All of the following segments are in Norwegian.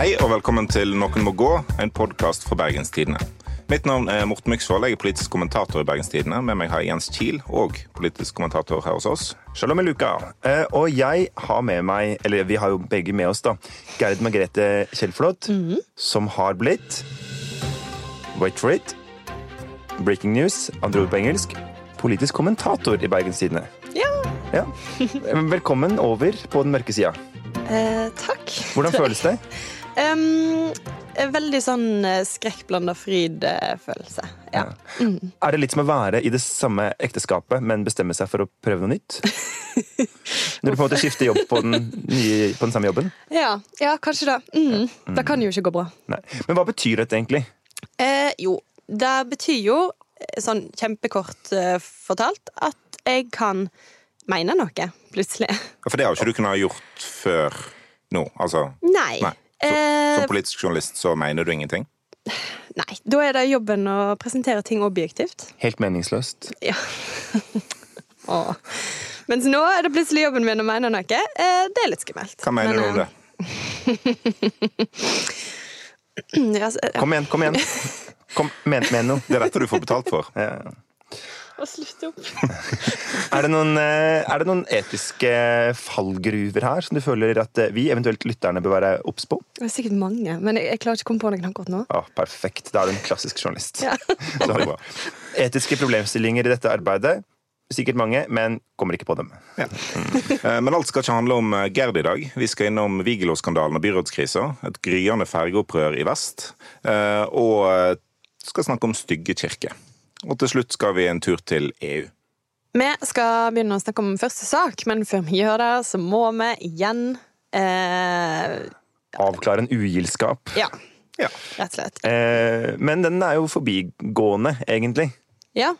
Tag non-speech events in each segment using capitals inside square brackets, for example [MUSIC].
Hei og velkommen til Noen må gå, en podkast fra Bergens Tidende. Mitt navn er Morten Myksvold, jeg er politisk kommentator i Bergens Tidende. Med meg har jeg Jens Kiel, og politisk kommentator her hos oss. Shalom Eluka. Eh, og jeg har med meg, eller vi har jo begge med oss, da, Gerd Margrethe Kjellflot, som har blitt Wait for it. Breaking news, andre ord på engelsk. Politisk kommentator i Bergens Tidende. Ja, Ja. [LAUGHS] Velkommen over på den mørke sida. eh, takk. Hvordan [LAUGHS] føles det? Um, veldig sånn eh, skrekkblanda fryd-følelse. Ja. Er det litt som å være i det samme ekteskapet, men bestemme seg for å prøve noe nytt? [LAUGHS] Når du på en måte skifter jobb på den, nye, på den samme jobben? Ja, ja, kanskje det. Mm. Det kan jo ikke gå bra. Nei. Men hva betyr dette egentlig? Eh, jo, det betyr jo, eh, sånn kjempekort uh, fortalt, at jeg kan mene noe, plutselig. For det har jo ikke du kunnet ha gjort før nå. Altså, Nei. nei. Så, Eh, som politisk journalist så mener du ingenting? nei. Da er det jobben å presentere ting objektivt. Helt meningsløst. Ja. [LAUGHS] Åh. Mens nå er det plutselig jobben min å mene noe. Eh, det er litt skummelt. Hva mener Men, du om eh, det? [LAUGHS] Ja, ja. Kom igjen, kom igjen. [LAUGHS] Kom, men, men noe. Det er dette du får betalt for. Ja. Å, slutt opp. [LAUGHS] Er, det noen, eh, er det noen etiske fallgruver her som du føler at eh, vi, eventuelt lytterne, bør være obs på? Det er sikkert mange, men jeg, jeg klarer ikke å komme på noen akkurat nå. Ja, perfekt. Da er du en klassisk journalist. Ja. [LAUGHS] Etiske problemstillinger i dette arbeidet. Sikkert mange, men kommer ikke på dem. Ja. [LAUGHS] Men alt skal ikke handle om eh, Gerd i dag. Vi skal innom Vigelo-skandalen og byrådskrisa. Et gryende fergeopprør i vest. eh, Og eh, skal snakke om stygge kirker. Og til slutt skal vi en tur til EU. Vi skal begynne å snakke om første sak, men før vi gjør det, så må vi igjen eh, Avklare en ugildskap. Ja, Ja. rett og slett. Eh, men den er jo forbigående, egentlig. Ja.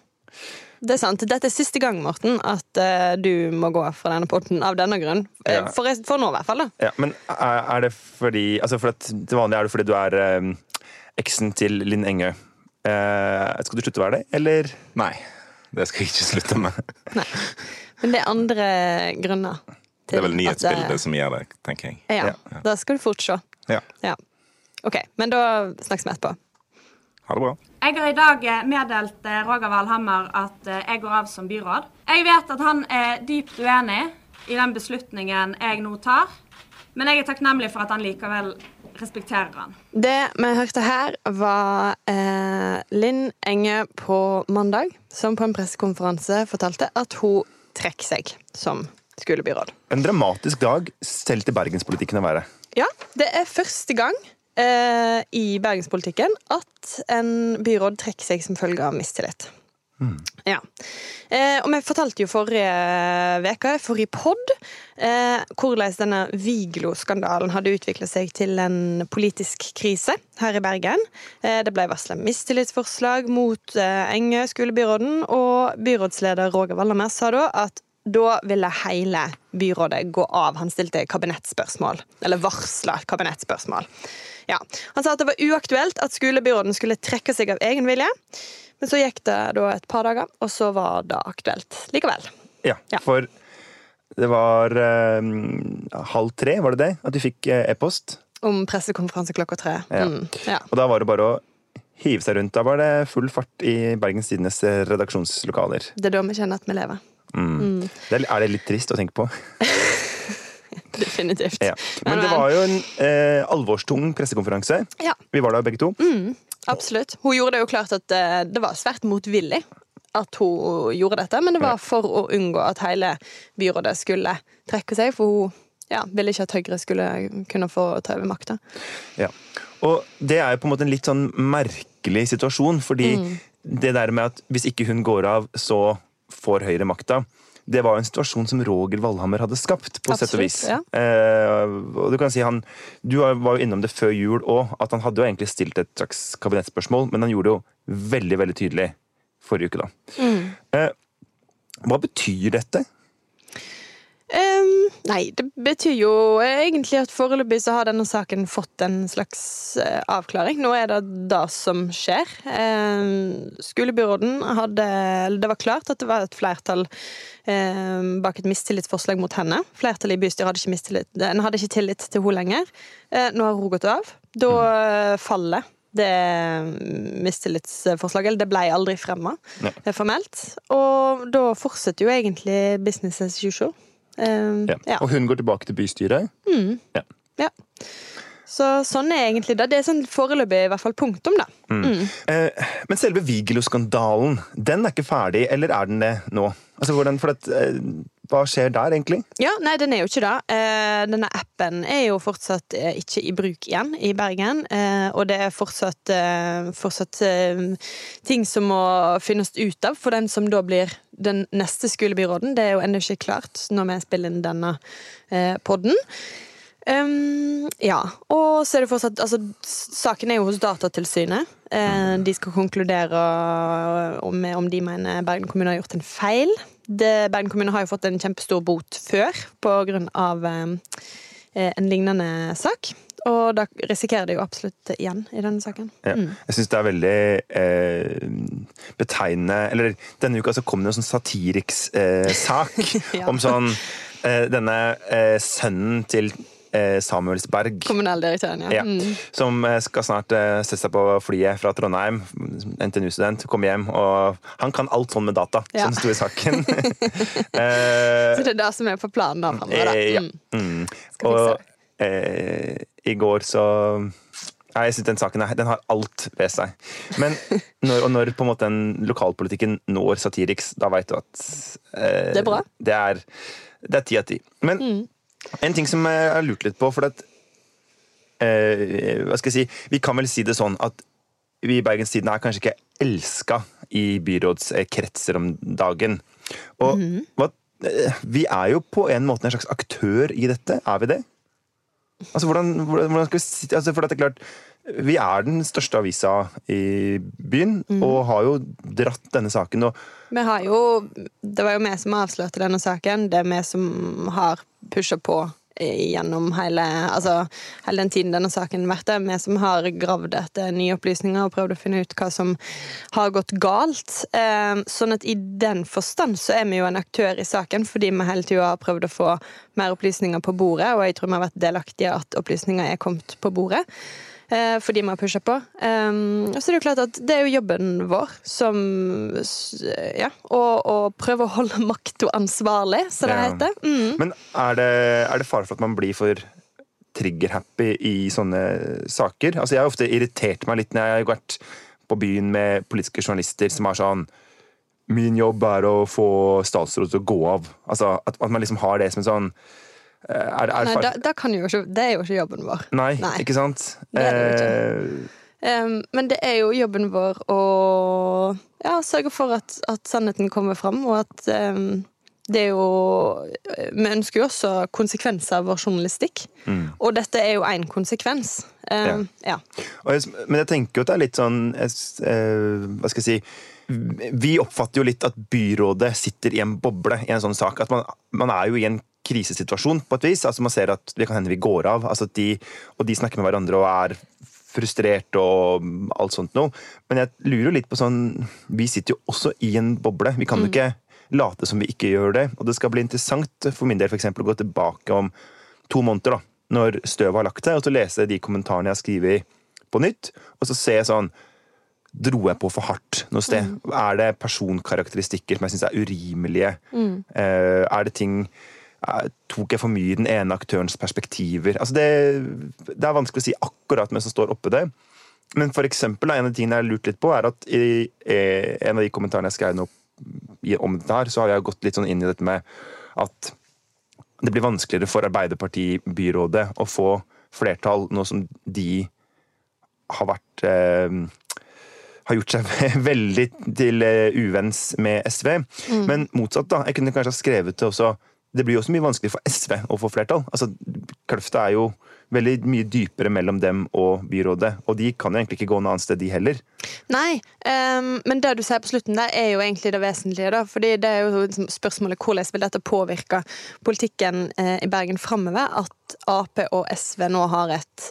Det er sant. Dette er siste gang, Morten, at uh, du må gå fra denne potten av denne grunn. Eh, Ja. For, for nå, i hvert fall. da. Ja, men er, er det fordi altså for at Til vanlig er det fordi du er um, eksen til Linn Engø. Eh, skal du slutte å være det, eller? Nei, det skal jeg ikke slutte med. [LAUGHS] Nei. Men det er andre grunner. Det er vel nyhetsbildet det... nyhetsbildet som gjør det, tenker jeg. Ja, Da skal du fort se. Ja. Ja. OK, men da snakkes vi etterpå. Ha det bra. Jeg har i dag eh, meddelt eh, Roger Valhammer at eh, jeg går av som byråd. Jeg vet at han er dypt uenig i den beslutningen jeg nå tar, men jeg er takknemlig for at han likevel respekterer han. Det vi hørte her, var eh, Linn Enge på mandag, som på en pressekonferanse fortalte at hun trekker seg som skolebyråd. En dramatisk dag selv til bergenspolitikken å være. Ja, det er første gang eh, i bergenspolitikken at en byråd trekker seg som følge av mistillit. Ja. Eh, og vi fortalte jo forrige uke, forrige pod, eh, hvordan denne Viglo-skandalen hadde utvikla seg til en politisk krise her i Bergen. Eh, det ble varsla mistillitsforslag mot eh, Engø, skolebyråden, og byrådsleder Roger Valdermer sa da at da ville hele byrådet gå av. Han stilte kabinettspørsmål. Eller varsla kabinettspørsmål. Ja. Han sa at det var uaktuelt at skolebyråden skulle trekke seg av egen vilje. Men så gikk det da et par dager, og så var det aktuelt likevel. Ja, Ja. for det var eh, halv tre, var det det? At du fikk eh, e-post? Om pressekonferanse klokka tre. Ja. Mm, ja. Og da var det bare å hive seg rundt. Da var det full fart i Bergens Tidendes eh, redaksjonslokaler. Det er da vi kjenner at vi lever. Det er, er det litt trist å tenke på? [LAUGHS] Definitivt. Ja. Men det var jo en eh, alvorstung pressekonferanse. Ja, Vi var der begge to. Absolutt. Hun gjorde det jo klart at eh, det var svært motvillig at hun gjorde dette, men det var for å unngå at hele byrådet skulle trekke seg, for hun ja, ville ikke at Høyre skulle kunne få ta over makta. Ja. Og det er jo på en måte en litt sånn merkelig situasjon, fordi Mm. det der med at hvis ikke hun går av, så får Høyre makta. Det var jo en situasjon som Roger Valhammer hadde skapt, på sett og vis. ja. Eh, og Du kan si han, du var jo innom det før jul òg, at han hadde jo egentlig stilt et slags kabinettspørsmål, men han gjorde det jo veldig veldig tydelig forrige uke. da. Mm. Eh, hva betyr dette? Nei, det betyr jo egentlig at foreløpig så har denne saken fått en slags eh, avklaring. Nå er det det som skjer. Eh, skolebyråden hadde Det var klart at det var et flertall eh, bak et mistillitsforslag mot henne. Flertallet i bystyret hadde ikke, mistillit, hadde ikke tillit til henne lenger. Nå har hun gått av. Da eh, faller det mistillitsforslaget. Eller det ble aldri fremma formelt. Og da fortsetter jo egentlig business as usual. Eh, Ja. ja. Og hun går tilbake til bystyret. Ja. Ja. Så sånn er egentlig det. Det er sånn foreløpig i hvert fall punktum, da. Eh, men selve Vigelo-skandalen, den er ikke ferdig, eller er den det nå? Altså, hvordan, for at, eh, hva skjer der, egentlig? Ja, nei, den er jo ikke det. Eh, denne appen er jo fortsatt eh, ikke i bruk igjen i Bergen. Eh, og det er fortsatt, fortsatt ting som må finnes ut av for den som da blir den neste skolebyråden. Det er jo ennå ikke klart når vi spiller inn denne podden. Um, ja, og så er det fortsatt altså, Saken er jo hos Datatilsynet. De skal konkludere om, om de mener Bergen kommune har gjort en feil. Det, Bergen kommune har jo fått en kjempestor bot før av eh, en lignende sak. Og da risikerer de jo absolutt igjen i denne saken. Ja. Jeg syns det er veldig eh, betegnende Eller denne uka så kom det en sånn Satiriks-sak [LAUGHS] Ja. om sånn eh, Denne eh, sønnen til eh, Samuelsberg. Kommunaldirektøren, ja. Ja, Mm. Som eh, skal snart eh, sette seg på flyet fra Trondheim, NTNU-student, komme hjem. Og han kan alt sånn med data, Ja. som det sto i saken. [LAUGHS] Eh, Så det er det som er på planen da framover, da. Eh, ja. Mm. Mm. Og eh, i går så Nei, jeg synes den saken den har alt ved seg. Men [LAUGHS] når, og når på en måte den lokalpolitikken når Satiriks, da veit du at eh, Det er bra. Det er ti av ti. Men Mm. En ting som jeg har lurt litt på, for at eh, Hva skal jeg si? Vi kan vel si det sånn at vi i Bergenstiden er kanskje ikke elska i byrådskretser om dagen. Og Mhm. hva, eh, vi er jo på en måte en slags aktør i dette. Er vi det? Altså, hvordan, hvordan, skal vi altså, For det er klart, vi er den største avisa i byen, mm. og har jo dratt denne saken. Og Vi har jo Det var jo vi som avslørte denne saken. Det er vi som har pusha på gjennom hele, altså, hele den tiden denne saken har vært der. Vi som har gravd etter nye opplysninger og prøvd å finne ut hva som har gått galt. Eh, Sånn at i den forstand så er vi jo en aktør i saken, fordi vi hele tida har prøvd å få mer opplysninger på bordet, og jeg tror vi har vært delaktige at opplysninger er kommet på bordet. Eh, fordi vi har pusha på. Og så er det jo klart at det er jo jobben vår som Ja, å, prøve å holde makta ansvarlig, som det Ja. heter. Mm. Men er det, er det fare for at man blir for trigger-happy i sånne saker? Altså, jeg har ofte irritert meg litt når jeg har vært på byen med politiske journalister som har sånn Min jobb er å få statsråd til å gå av. Altså, at, at man liksom har det som en sånn er, er Nei, da, da kan jo ikke, det er jo ikke jobben vår. Nei, Nei. ikke sant? Det det ikke. Um, men det er jo jobben vår å ja, sørge for at, at sannheten kommer fram, og at um, det er jo Vi ønsker jo også konsekvenser av vår journalistikk. Mm. Og dette er jo én konsekvens. Um, ja. Og jeg, men jeg tenker jo at det er litt sånn jeg, eh, Hva skal jeg si Vi oppfatter jo litt at byrådet sitter i en boble i en sånn sak. At man, man er jo i en krisesituasjon på et vis. Altså Man ser at det kan hende vi går av. Altså de, og de snakker med hverandre og er frustrert og alt sånt noe. Men jeg lurer jo litt på sånn Vi sitter jo også i en boble. Vi kan jo ikke late som vi ikke gjør det. Og det skal bli interessant for min del for eksempel, å gå tilbake om to måneder, da, når støvet har lagt seg, og så lese de kommentarene jeg har skrevet på nytt, og så ser jeg sånn Dro jeg på for hardt noe sted? Er det personkarakteristikker som jeg syns er urimelige? Eh, er det ting Tok jeg for mye i den ene aktørens perspektiver? Altså det, det er vanskelig å si akkurat hvem som står oppe det. Men for eksempel, en av de tingene jeg har lurt litt på, er at i en av de kommentarene jeg skrev nå om dette her, så har jeg gått litt sånn inn i dette med at det blir vanskeligere for Arbeiderparti-byrådet å få flertall nå som de har vært eh, har gjort seg [LAUGHS] veldig til eh, uvenns med SV. Men motsatt, da. Jeg kunne kanskje ha skrevet det også det blir jo også mye vanskeligere for SV å få flertall. Altså, Kløfta er jo veldig mye dypere mellom dem og byrådet, og de kan jo egentlig ikke gå noe annet sted, de heller. Nei, um, men det du sier på slutten der, er jo egentlig det vesentlige. da, fordi det er jo liksom spørsmålet hvordan vil dette påvirke politikken eh, i Bergen framover? At Ap og SV nå har et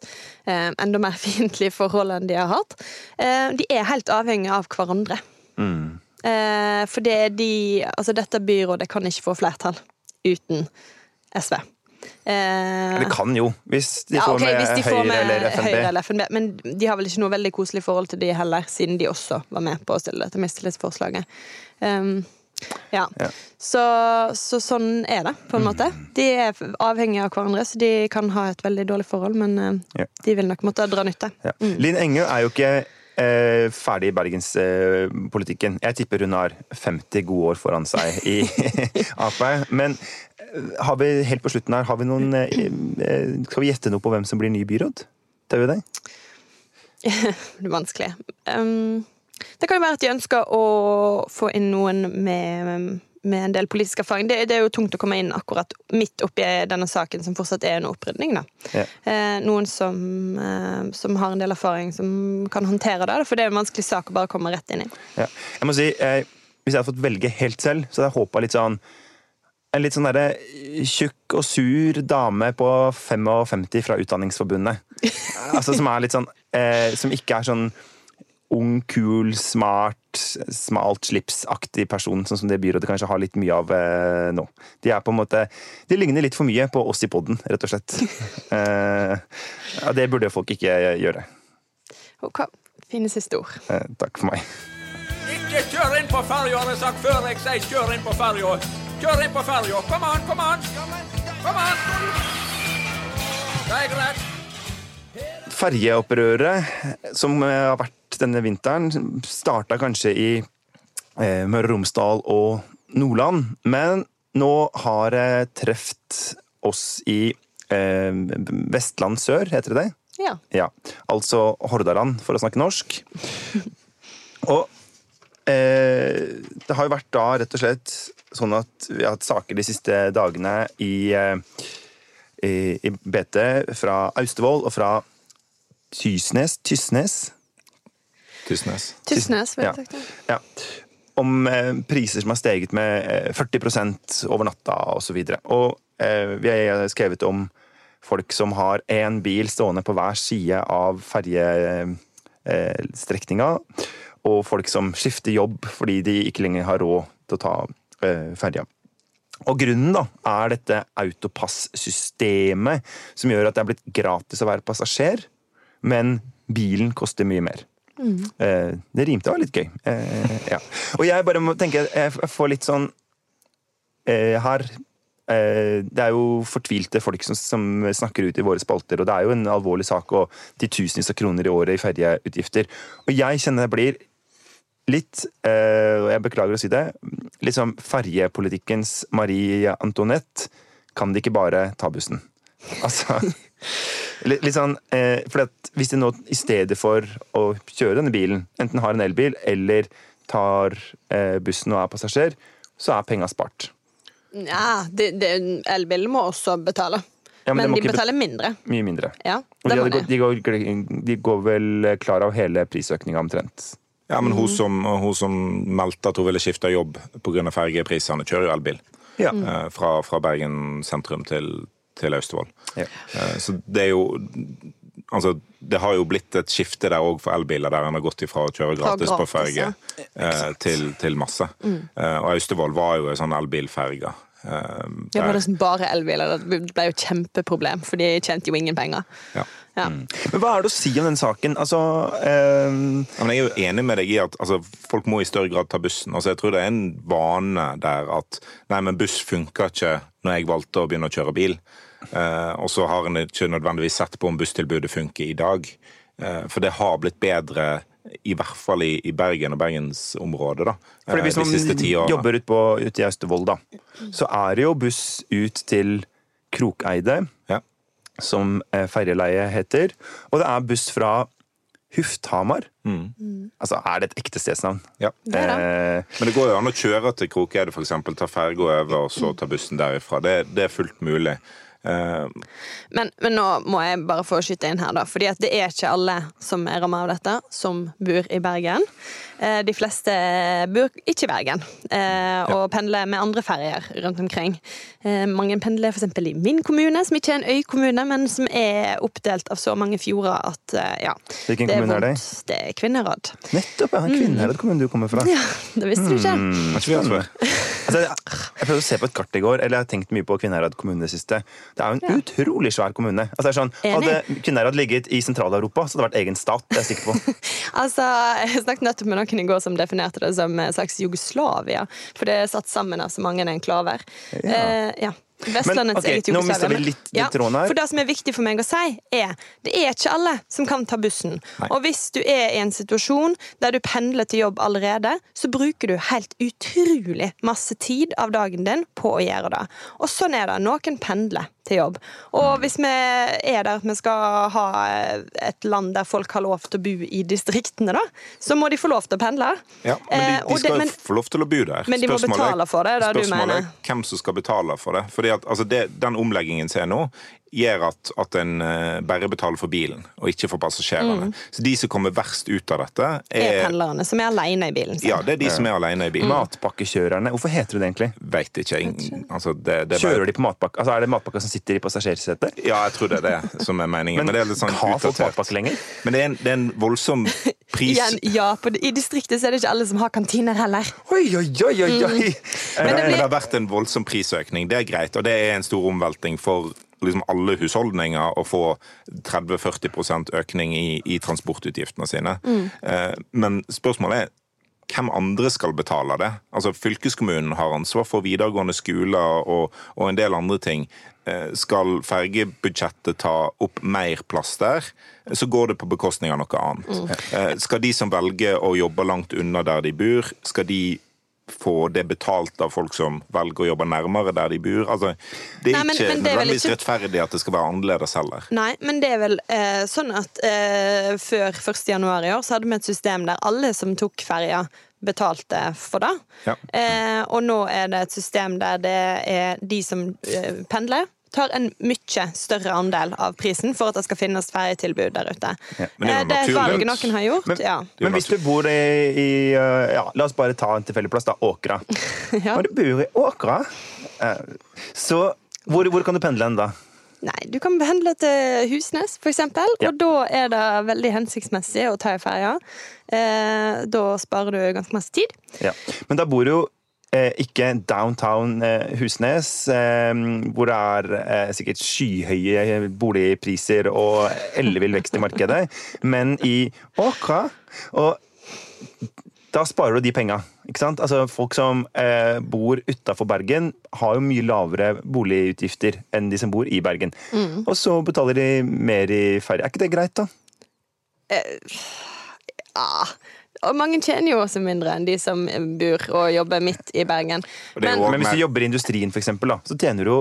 eh, enda mer [LAUGHS] fiendtlig forhold enn de har hatt. Eh, de er helt avhengige av hverandre. Eh, for det de Altså, dette byrådet kan ikke få flertall uten SV. Eh, Det kan jo, hvis de ja, får okay, med hvis de får med eller. Høyre eller FNB. Men de har vel ikke noe veldig koselig forhold til de heller, siden de også var med på å stille dette mistillitsforslaget. Um, ja. Ja. Så, så sånn er det, på en måte. De er avhengige av hverandre, så de kan ha et veldig dårlig forhold, men eh, Ja. de vil nok måtte dra nytte. Ja. Linn Engø er jo ikke ferdig i bergenspolitikken. jeg tipper hun har 50 gode år foran seg i [LAUGHS] Ap. Men eh, har vi, helt på slutten her, har vi noen eh, eh, Skal vi gjette noe på hvem som blir ny byråd? Tør vi det? [LAUGHS] Det er vanskelig. Um, det kan jo være at de ønsker å få inn noen med, med en del politisk erfaring. Det, det er jo tungt å komme inn akkurat midt oppi denne saken, som fortsatt er under opprydning. Ja. Eh, noen som, eh, som har en del erfaring, som kan håndtere det. For det er en vanskelig sak å bare komme rett inn i. Ja. Jeg må si, eh, Hvis jeg hadde fått velge helt selv, så hadde jeg håpa litt sånn en litt sånn derre tjukk og sur dame på 55 fra Utdanningsforbundet. [LAUGHS] altså Som er litt sånn eh, Som ikke er sånn ung, kul, smart, smalt slipsaktig person, sånn som det byrådet kanskje har litt mye av eh, nå. De er på en måte De ligner litt for mye på oss i poden, rett og slett. [LAUGHS] eh, ja, det burde folk ikke gjøre. Ok, Fine siste ord. Eh, takk for meg. Ikke kjør inn på ferja, har jeg sagt før jeg sier kjør inn på ferja. Kjør inn på ferja. Kom an, kom an. Kom an. Det er greit. Ferjeopprøret som eh, har vært denne vinteren, starta kanskje i eh, Møre og Romsdal og Nordland, men nå har det truffet oss i eh, Vestland sør, heter det det? Ja. Ja, altså Hordaland, for å snakke norsk. [LAUGHS] Og eh, det har jo vært da rett og slett sånn at vi har hatt saker de siste dagene i, eh, i, i BT fra Austevoll og fra Tysnes Tysnes? Tysnes. Tysnes, Ja. sagt. Ja. Om eh, priser som har steget med eh, 40 over natta osv. Og, så og eh, vi har skrevet om folk som har én bil stående på hver side av ferjestrekninga, og folk som skifter jobb fordi de ikke lenger har råd til å ta eh, ferja. Og grunnen da, er dette autopass-systemet, som gjør at det er blitt gratis å være passasjer, men bilen koster mye mer. Eh, det rimte var litt gøy. Eh, ja. Og jeg bare må tenke, jeg får litt sånn eh, her Det er jo fortvilte folk som, som snakker ut i våre spalter, og det er jo en alvorlig sak og titusenvis av kroner i året i ferjeutgifter. Og jeg kjenner det blir litt, og jeg beklager å si det, sånn ferjepolitikkens Marie Antoinette. Kan de ikke bare ta bussen? Altså Litt, litt sånn, eh, for at Hvis de nå i stedet for å kjøre denne bilen, enten har en elbil eller tar eh, bussen og er passasjer, så er penga spart. Ja, det, det, elbilen må også betale. Ja, men men de betaler mindre. Mye mindre. Ja, Og de, hadde de. de, går, de går vel klar av hele prisøkninga omtrent. Ja, men hun som, hun som meldte at hun ville skifte jobb pga. fergeprisene, kjører jo elbil. Ja. Mm. Fra, fra Bergen sentrum til, til Austevoll. Ja. Eh, Så det er jo Altså, det har jo blitt et skifte der òg for elbiler, der en har gått ifra å kjøre gratis, gratis på ferge ja. eh, til, til masse. Mm. Og Austevoll var jo en sånn elbilferge. eh, Ja, var det sånn bare elbiler? Det ble jo et kjempeproblem, for de tjente jo ingen penger. ja. Ja. Men hva er det å si om den saken? Altså eh, Ja, men jeg er jo enig med deg i at altså, folk må i større grad ta bussen. Altså, jeg tror det er en vane der at nei, men buss funka ikke når jeg valgte å begynne å kjøre bil. Eh, og så har en ikke nødvendigvis sett på om busstilbudet funker i dag. Eh, for det har blitt bedre, i hvert fall i, i Bergen og bergensområdet, da. eh, Fordi Hvis de siste ti man jobber jobber ut ute i Austevoll, da, så er det jo buss ut til Krokeide, Ja. som eh, ferjeleie heter. Og det er buss fra Hufthamar. Mm. Altså, er det et ekte stedsnavn? Ja. Det det. Eh, Men det går jo an å kjøre til Krokeide, f.eks. Ta ferga over og så ta bussen derifra. Det, det er fullt mulig. Eh, Men, men nå må jeg bare få skyte inn her, da. Fordi det er ikke alle som er rammet av dette, som bor i Bergen. Eh, De fleste bor ikke i Bergen, eh, og pendler med andre ferjer rundt omkring. Eh, Mange pendler f.eks. i min kommune, som ikke er en øykommune, men som er oppdelt av så mange fjorder at ja. Hvilken det er kommune er det? Det er Kvinnherad. nettopp! Ja, Kvinnherad kommune du kommer fra. [LAUGHS] Ja, det visste du ikke. Mm, ikke? Altså, jeg, jeg prøvde å se på et kart i går, eller jeg har tenkt mye på Kvinnherad kommune det siste. Det er jo en utrolig svær kommune. Altså, det sånn, hadde Kvinnherad ligget i Sentral-Europa, så hadde det vært egen stat. Det er jeg sikker på. [LAUGHS] Altså, Jeg snakket nettopp med noen i går som definerte det som en slags Jugoslavia. For det er satt sammen av så mange enklaver. Ja. Eh, ja. Vestlandets Men, ok, eget Jugoslavia. litt- litt her. For det som er viktig for meg å si, er det er ikke alle som kan ta bussen. Og hvis du er i en situasjon der du pendler til jobb allerede, så bruker du helt utrolig masse tid av dagen din på å gjøre det. Og sånn er det. Noen pendler til jobb. Og hvis vi er der at vi skal ha et land der folk har lov til å bo i distriktene, da, så må de få lov til å pendle. Ja, men de, Eh, de skal det- skal jo men- få lov til å bo der. Men de må Spørsmålet betale for det, det det du spørsmålet mener. er hvem som skal betale for det. Fordi at altså det, Den omleggingen som er nå, gjør at, at en eh, bare betaler for bilen, og ikke for passasjerene. Så de som kommer verst ut av dette, Mm. Er er pendlerne som er alene i bilen sin. ja, det er de som er alene i Mm. bilen. Matpakkekjørerne. Hvorfor heter det det egentlig? Vet ikke. jeg- Altså, det, det Kjører bare- de på matpakke? Altså, er det matpakka som sitter i passasjersetet? Ja, jeg tror det er det som er meningen. Men, Men, det er litt sånn har folk matpakke lenger? Men det er en, det er en voldsom [LAUGHS] pris Igjen, ja, på, I distriktet så er det ikke alle som har kantiner heller. Oi, oi, oi, oi, oi! Men det Men det har vært en voldsom prisøkning. Det er greit, og det er en stor omvelting for liksom alle husholdninger å få 30-40 økning i, i transportutgiftene sine. Eh, Men spørsmålet er hvem andre skal betale det? Altså Fylkeskommunen har ansvar for videregående skoler og, og en del andre ting. Eh, Skal fergebudsjettet ta opp mer plass der, så går det på bekostning av noe annet. Eh, Skal de som velger å jobbe langt unna der de bor, skal de få det betalt av folk som velger å jobbe nærmere der de bor? Altså, det er Nei, men- ikke men det er nødvendigvis ikke- rettferdig at det skal være annerledes heller. Nei, men det er vel eh, sånn at eh, før 1. januar i år så hadde vi et system der alle som tok ferja, betalte for det. Ja. Eh, og nå er det et system der det er de som eh, pendler, tar en mye større andel av prisen for at det skal finnes ferjetilbud der ute. Ja, det er Eh, det er et noen har gjort. Men, ja. men hvis du bor i, i uh, ja, La oss bare ta en tilfeldig plass, da. Åkra. [LAUGHS] Ja. Når du bor i Åkra, eh, så hvor, hvor kan du pendle hen da? Nei, du kan pendle til Husnes, eksempel, Ja. og da er det veldig hensiktsmessig å ta i ferja. Eh, da sparer du ganske masse tid. Ja. Men da bor du jo eh, ikke downtown eh, Husnes, eh, hvor det er eh, sikkert skyhøye boligpriser og ellevill vekst i markedet, men i Åkra. Og da sparer du de penga. Altså, folk som eh, bor utafor Bergen, har jo mye lavere boligutgifter enn de som bor i Bergen. Og så betaler de mer i ferie. Er ikke det greit, da? Ja. Og mange tjener jo også mindre enn de som bor og jobber midt i Bergen. Er Men, Men hvis du jobber i industrien, for eksempel, da, så tjener du jo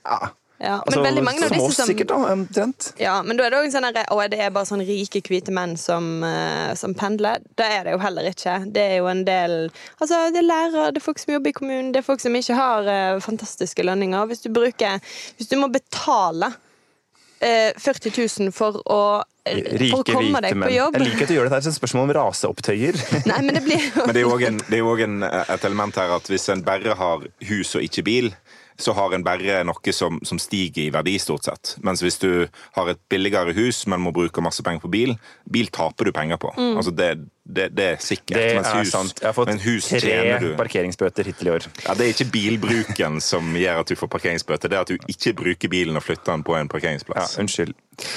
ja, ja, altså, men mange av som disse oss, som sikkert, da, omtrent. Ja, men da er det også sånn at det er bare sånn rike, hvite menn som, eh, som pendler. Det er det jo heller ikke. Det er jo en del Altså, det er lærere, det er folk som jobber i kommunen, det er folk som ikke har uh, fantastiske lønninger. Hvis du bruker Hvis du må betale uh, 40 000 for å, eh, for å Rike, komme hvite deg på menn. jobb Jeg liker at du gjør det. Det er et spørsmål om raseopptøyer. [LAUGHS] Nei, men det blir jo [LAUGHS] Men det er jo òg et element her at hvis en bare har hus og ikke bil, så har en bare noe som, som stiger i verdi, stort sett. Mens hvis du har et billigere hus, men må bruke masse penger på bil, bil taper du penger på. Altså det, det, det er sikkert. Det mens er hus, sant. Jeg har fått hus tre parkeringsbøter hittil i år. Ja, Det er ikke bilbruken som gjør at du får parkeringsbøter, det er at du ikke bruker bilen og flytter den på en Ja, parkeringsplass. unnskyld.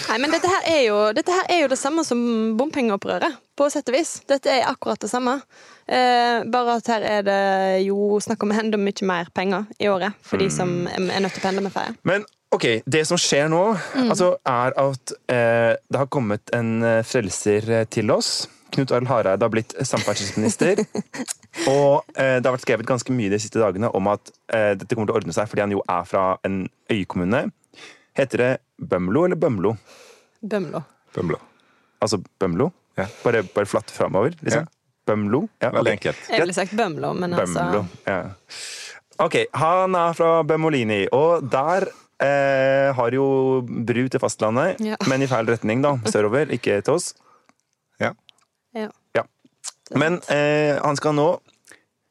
Nei, men dette her, er jo, dette her er jo det samme som bompengeopprøret, på sett og vis. Dette er akkurat det samme. Eh, bare at her er det jo snakk om enda mye mer penger i året for de som er er nødt til å pendle med ferie. Men ok, det som skjer nå, altså, er at eh, det har kommet en eh, frelser eh, til oss. Knut Arild Hareide har blitt samferdselsminister. [LAUGHS] og eh, det har vært skrevet ganske mye de siste dagene om at eh, dette kommer til å ordne seg fordi han jo er fra en øykommune. Heter det Bømlo eller Bømlo? Bømlo. Bømlo. Altså Bømlo? Ja. Bare, bare flatt framover, liksom. Bømlo. Ja, Veldig enkelt. Jeg ville sagt Bømlo, men Bømlo. altså Ja. Ok, han er fra Bømolini, og der eh, har jo bru til fastlandet, Ja. men i feil retning, da. Sørover, ikke til oss. Men eh, han skal nå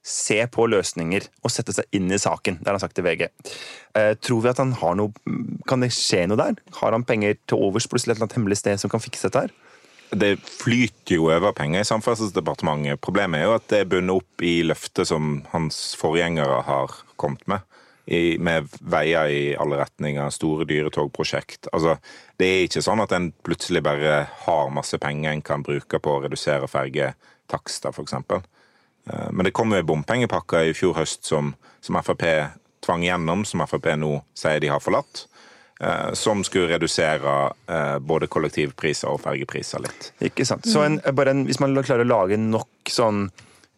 se på løsninger og sette seg inn i saken, det har han sagt til VG. Eh, tror vi at han har noe Kan det skje noe der? Har han penger til overs plutselig et eller annet hemmelig sted som kan fikse dette her? Det flyter jo over penger i Samferdselsdepartementet. Problemet er jo at det er bundet opp i løftet som hans forgjengere har kommet med. I, med veier i alle retninger, store dyretogprosjekt. Altså, det er ikke sånn at en plutselig bare har masse penger en kan bruke på å redusere fergetakster, f.eks. Eh, Men det kom jo en bompengepakke i fjor høst som, som Frp tvang gjennom, som Frp nå sier de har forlatt. eh, Som skulle redusere eh, både kollektivpriser og fergepriser litt. Ikke sant? Så en, bare en, hvis man klarer å lage nok sånn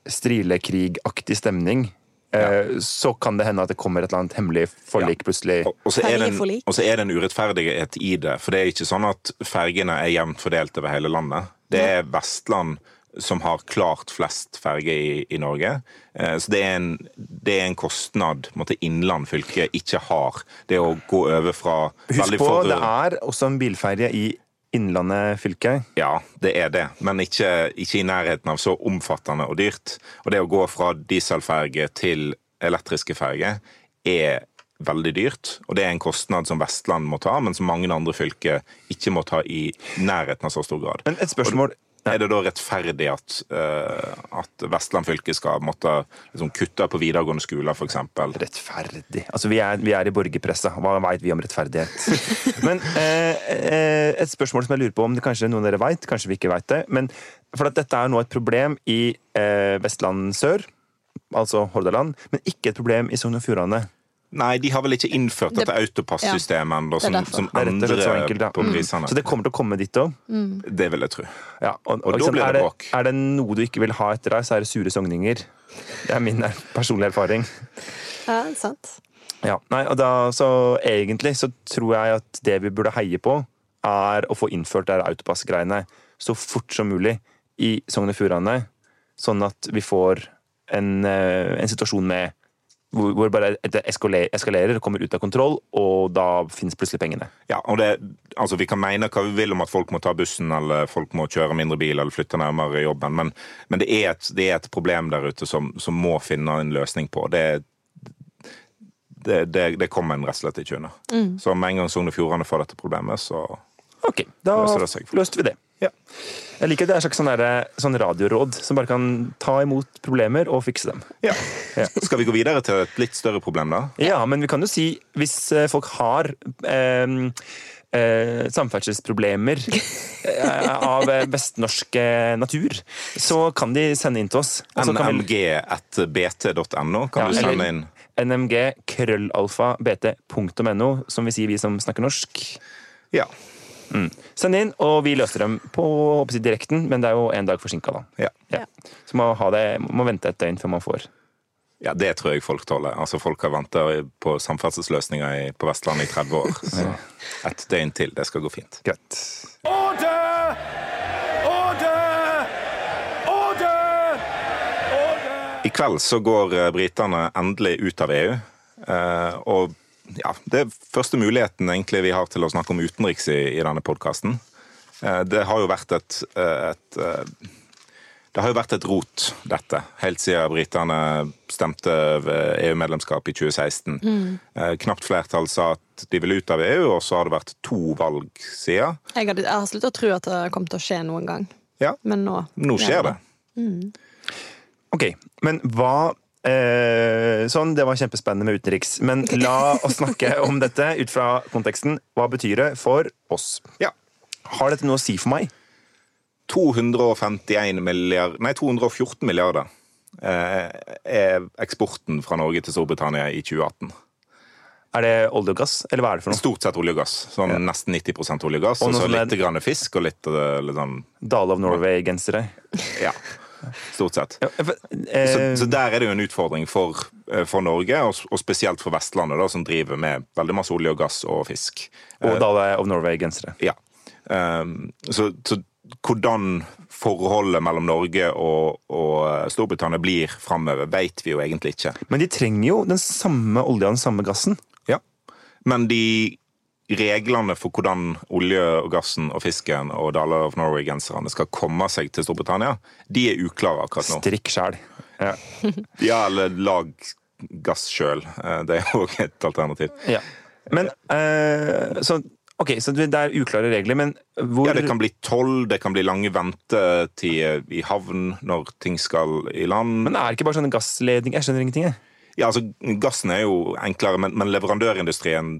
strilekrigaktig stemning, ja. så kan det hende at det kommer et eller annet hemmelig forlik plutselig. Og- Og så, er en, og så er det en urettferdighet i det. For det er ikke sånn at fergene er jevnt fordelt over hele landet. Det er Vestland som har klart flest ferger i, i Norge. Eh, Så det er en, det er en kostnad måtte Innland fylke ikke har. Det å gå over fra Husk på, det er også en bilferje i Innlandet fylke. Ja, det er det, men ikke, ikke i nærheten av så omfattende og dyrt. Og det å gå fra dieselferge til elektriske ferger er veldig dyrt, og det er en kostnad som Vestland må ta, men som mange andre fylker ikke må ta i nærheten av så stor grad. Men et spørsmål Er det da rettferdig at, eh, at Vestland fylke skal måtte liksom, kutte på videregående skoler, f.eks.? Rettferdig. Altså, vi er, vi er i borgerpressa. Hva veit vi om rettferdighet? [LAUGHS] Men eh, eh, et spørsmål som jeg lurer på om det kanskje noen av dere veit, kanskje vi ikke veit det. Men for at dette er nå et problem i eh, Vestland sør, altså Hordaland, men ikke et problem i Sogn og Fjordane. Nei, de har vel ikke innført Det- dette autopass-systemet ennå, Det er som, som Det er og slett så enkelt, ja. på prisene. Så det kommer til å komme dit òg. Det vil jeg tro. Ja, og, Og da liksom, blir det er, det, bråk. er det noe du ikke vil ha etter deg, så er det sure sogninger. Det er min er- personlige erfaring. ja, sant. Ja, nei, og da, så egentlig så tror jeg at det vi burde heie på, er å få innført det autopassgreiene så fort som mulig i Sogn og Fjordane, sånn at vi får en, eh, en situasjon med hvor, hvor bare det eskalerer, eskalerer, kommer ut av kontroll, og da finnes plutselig pengene. Ja, og det, altså Vi kan mene hva vi vil om at folk må ta bussen eller folk må kjøre mindre bil eller flytte nærmere jobben, men, men det, er et, det er et problem der ute som, som må finne en løsning på. Det, det, det, det kommer en rett og slett ikke unna. Så med en gang Sogn og Fjordane får dette problemet, så okay, da Løser det seg. løste vi det. Ja. Jeg liker det er et slags sånn, der, sånn radioråd som bare kan ta imot problemer og fikse dem. ja. Ja. Skal vi gå videre til et litt større problem, da? Ja, men vi kan jo si hvis eh, folk har eh, eh, samferdselsproblemer [LAUGHS] eh, av eh, vestnorsk eh, natur, så kan de sende inn til oss. Og så kan vi- nmg.bt.no kan Ja, du sende eller- inn. nmg krøllalfa bt.no, som vi sier vi som snakker norsk. Ja. Send inn, og vi løser dem på håper jeg, direkten, men det er jo en dag forsinka, da. Ja. Ja. Så må, det, må vente et døgn før man får. ja, det tror jeg folk tåler. Altså, Folk har venta på samferdselsløsninger på Vestlandet i 30 år. [LAUGHS] Så et døgn til, det skal gå fint. Greit. Order! Order! Order! Order! I kveld så går eh, britene endelig ut av EU. eh, Og ja, det er første muligheten egentlig vi har til å snakke om utenriks i, i denne podkasten. Det har jo vært et, eh, et eh, Det har jo vært et rot, dette, helt siden britene stemte ved EU-medlemskap i 2016. Mm. Knapt flertall sa at de ville ut av EU, og så har det vært to valg siden. Jeg, hadde, jeg har sluttet å tro at det kom til å skje noen gang, Ja, men nå nå skjer det. Ok, men hva eh, Sånn, det var kjempespennende med utenriks. Men la oss snakke [LAUGHS] om dette ut fra konteksten. Hva betyr det for oss? Ja. Har dette noe å si for meg? 251 milliard, nei, 214 milliarder eh, er eksporten fra Norge til Storbritannia i 2018. Er det olje og gass, eller hva er det for noe? Stort sett olje og gass. Sånn Nesten 90 olje og gass. Og Og så litt er- grann fisk og litt, eh, litt sånn Dale of Norway-gensere? Ja. Stort sett. Så, eh, så der er det jo en utfordring for, eh, for Norge, og, og spesielt for Vestlandet, da, som driver med veldig masse olje og gass og fisk. og Dale of Norway-gensere. Ja. Um, så, så hvordan forholdet mellom Norge og, og Storbritannia blir framover, vet vi jo egentlig ikke. Men de trenger jo den samme olja og den samme gassen. Ja. Men de reglene for hvordan olje og gassen og fisken og Dollar of Norway-genserne skal komme seg til Storbritannia, de er uklare akkurat nå. Strikk sjæl. Ja. [LAUGHS] Ja, eller lag gass sjøl. Det er òg et alternativ. ja. Men eh, så Ok, så det er uklare regler, men hvor Ja, Det kan bli toll, det kan bli lange ventetider i havn når ting skal i land. Men er det ikke bare sånne gassledninger? Jeg skjønner ingenting, jeg. Ja, altså, Gassen er jo enklere, men, men leverandørindustrien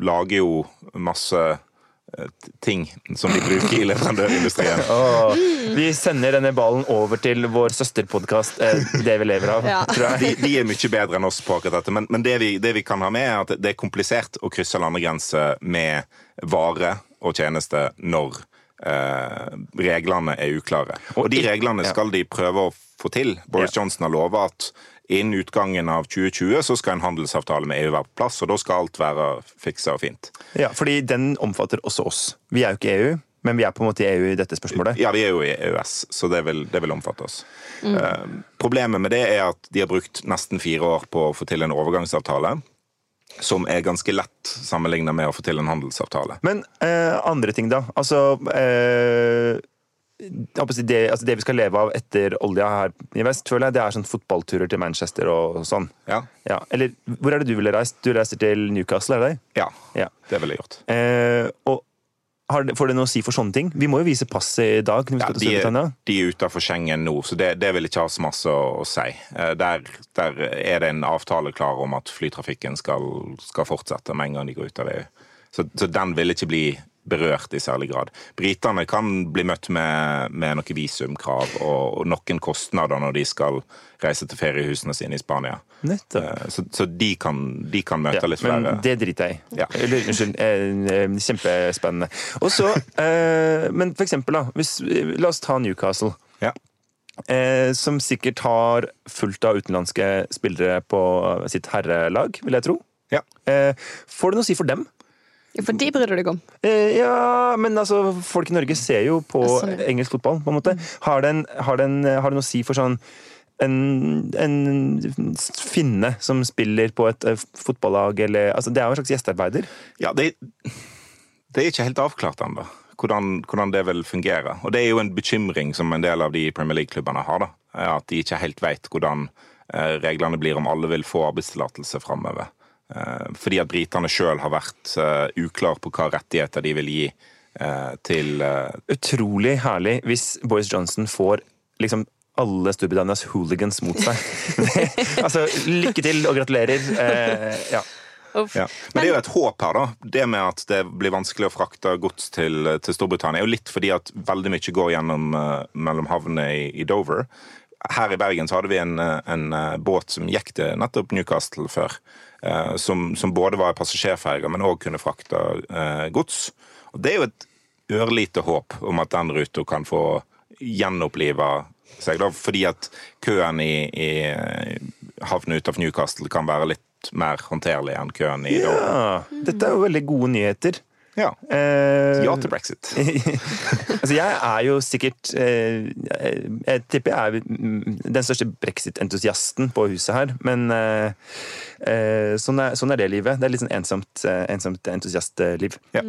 lager jo masse øh, ting som de bruker i leverandørindustrien. [LAUGHS] Oh, vi sender denne ballen over til vår søsterpodkast, eh, Det vi lever av. Ja. tror jeg. De, de er mye bedre enn oss på akkurat dette, men, men det, vi, det vi kan ha med, er at det er komplisert å krysse landegrenser med vare og tjeneste når eh, reglene er uklare. Og de reglene skal de prøve å få til. Boris Johnson har lova at innen utgangen av 2020 så skal en handelsavtale med EU være på plass, og da skal alt være fiksa og fint. Ja, fordi den omfatter også oss. Vi er jo ikke EU, men vi er på en måte i EU i dette spørsmålet. Ja, vi er jo i EØS, så det vil, det vil omfatte oss. Eh, problemet med det er at de har brukt nesten fire år på å få til en overgangsavtale, som er ganske lett sammenlignet med å få til en handelsavtale. Men eh, andre ting, da. Altså eh, det, altså det vi skal leve av etter olja her i vest, føler jeg, det er sånn fotballturer til Manchester og sånn. Ja, Ja, Eller hvor er det du ville reist? Du reiser til Newcastle, er det det? ja Ja. det ville jeg gjort. Eh, og har får det noe å si for sånne ting? Vi må jo vise passet i dag. når vi Ja, skal til de, er, de er utafor Schengen nå, så det, det vil ikke ha så masse å, å si. Eh, Der, der er det en avtale klar om at flytrafikken skal, skal fortsette med en gang de går ut av EU. Så, så den vil ikke bli berørt i særlig grad. Britene kan bli møtt med, med noen visumkrav og, og noen kostnader når de skal reise til feriehusene sine i Spania. Eh, Så, så de, kan, de kan møte Ja, litt men flere det driter jeg i. Ja. Eller, unnskyld. Eh, eh, kjempespennende. Og så, eh, Men for eksempel, da. Hvis, la oss ta Newcastle. Ja. Eh, som sikkert har fullt av utenlandske spillere på sitt herrelag, vil jeg tro. Ja. Eh, får det noe å si for dem? Ja, For de bryr du deg om. Eh, ja, men altså, folk i Norge ser jo på sånn, ja. engelsk fotball, på en måte. Har det, en, har, det en, har det noe å si for sånn en, en finne som spiller på et eh, fotballag, eller altså, Det er jo en slags gjestearbeider. Ja, det, det er ikke helt avklart ennå hvordan, hvordan det vil fungere. Og det er jo en bekymring som en del av de Premier League-klubbene har. da, At de ikke helt vet hvordan eh, reglene blir om alle vil få arbeidstillatelse framover. Eh, Fordi at britene sjøl har vært eh, uklar på hva rettigheter de vil gi eh, til Utrolig herlig hvis Boris Johnson får liksom alle Storbritannias hooligans mot seg. [LAUGHS] altså, lykke til og gratulerer. Eh, ja. Ja. Men det er jo et håp her, da. Det med at det blir vanskelig å frakte gods til, til Storbritannia, er jo litt fordi at veldig mye går gjennom uh, mellom havnene i, i Dover. Her i Bergen så hadde vi en, en båt som gikk til nettopp Newcastle før. Eh, Som, som både var passasjerferger, men òg kunne frakte eh, gods. Og det er jo et ørlite håp om at den ruta kan få gjenoppliva seg, da, fordi at køen i, i havnen utenfor Newcastle kan være litt mer håndterlig enn køen i Dover. ja. Dette er jo veldig gode nyheter. Ja. Eh, Ja til brexit. [LAUGHS] altså, jeg er jo sikkert eh, Jeg tipper jeg er den største brexit-entusiasten på huset her, men eh, eh, sånn, er, sånn er det livet. Det er litt sånn ensomt, eh, ensomt entusiastliv. Ja.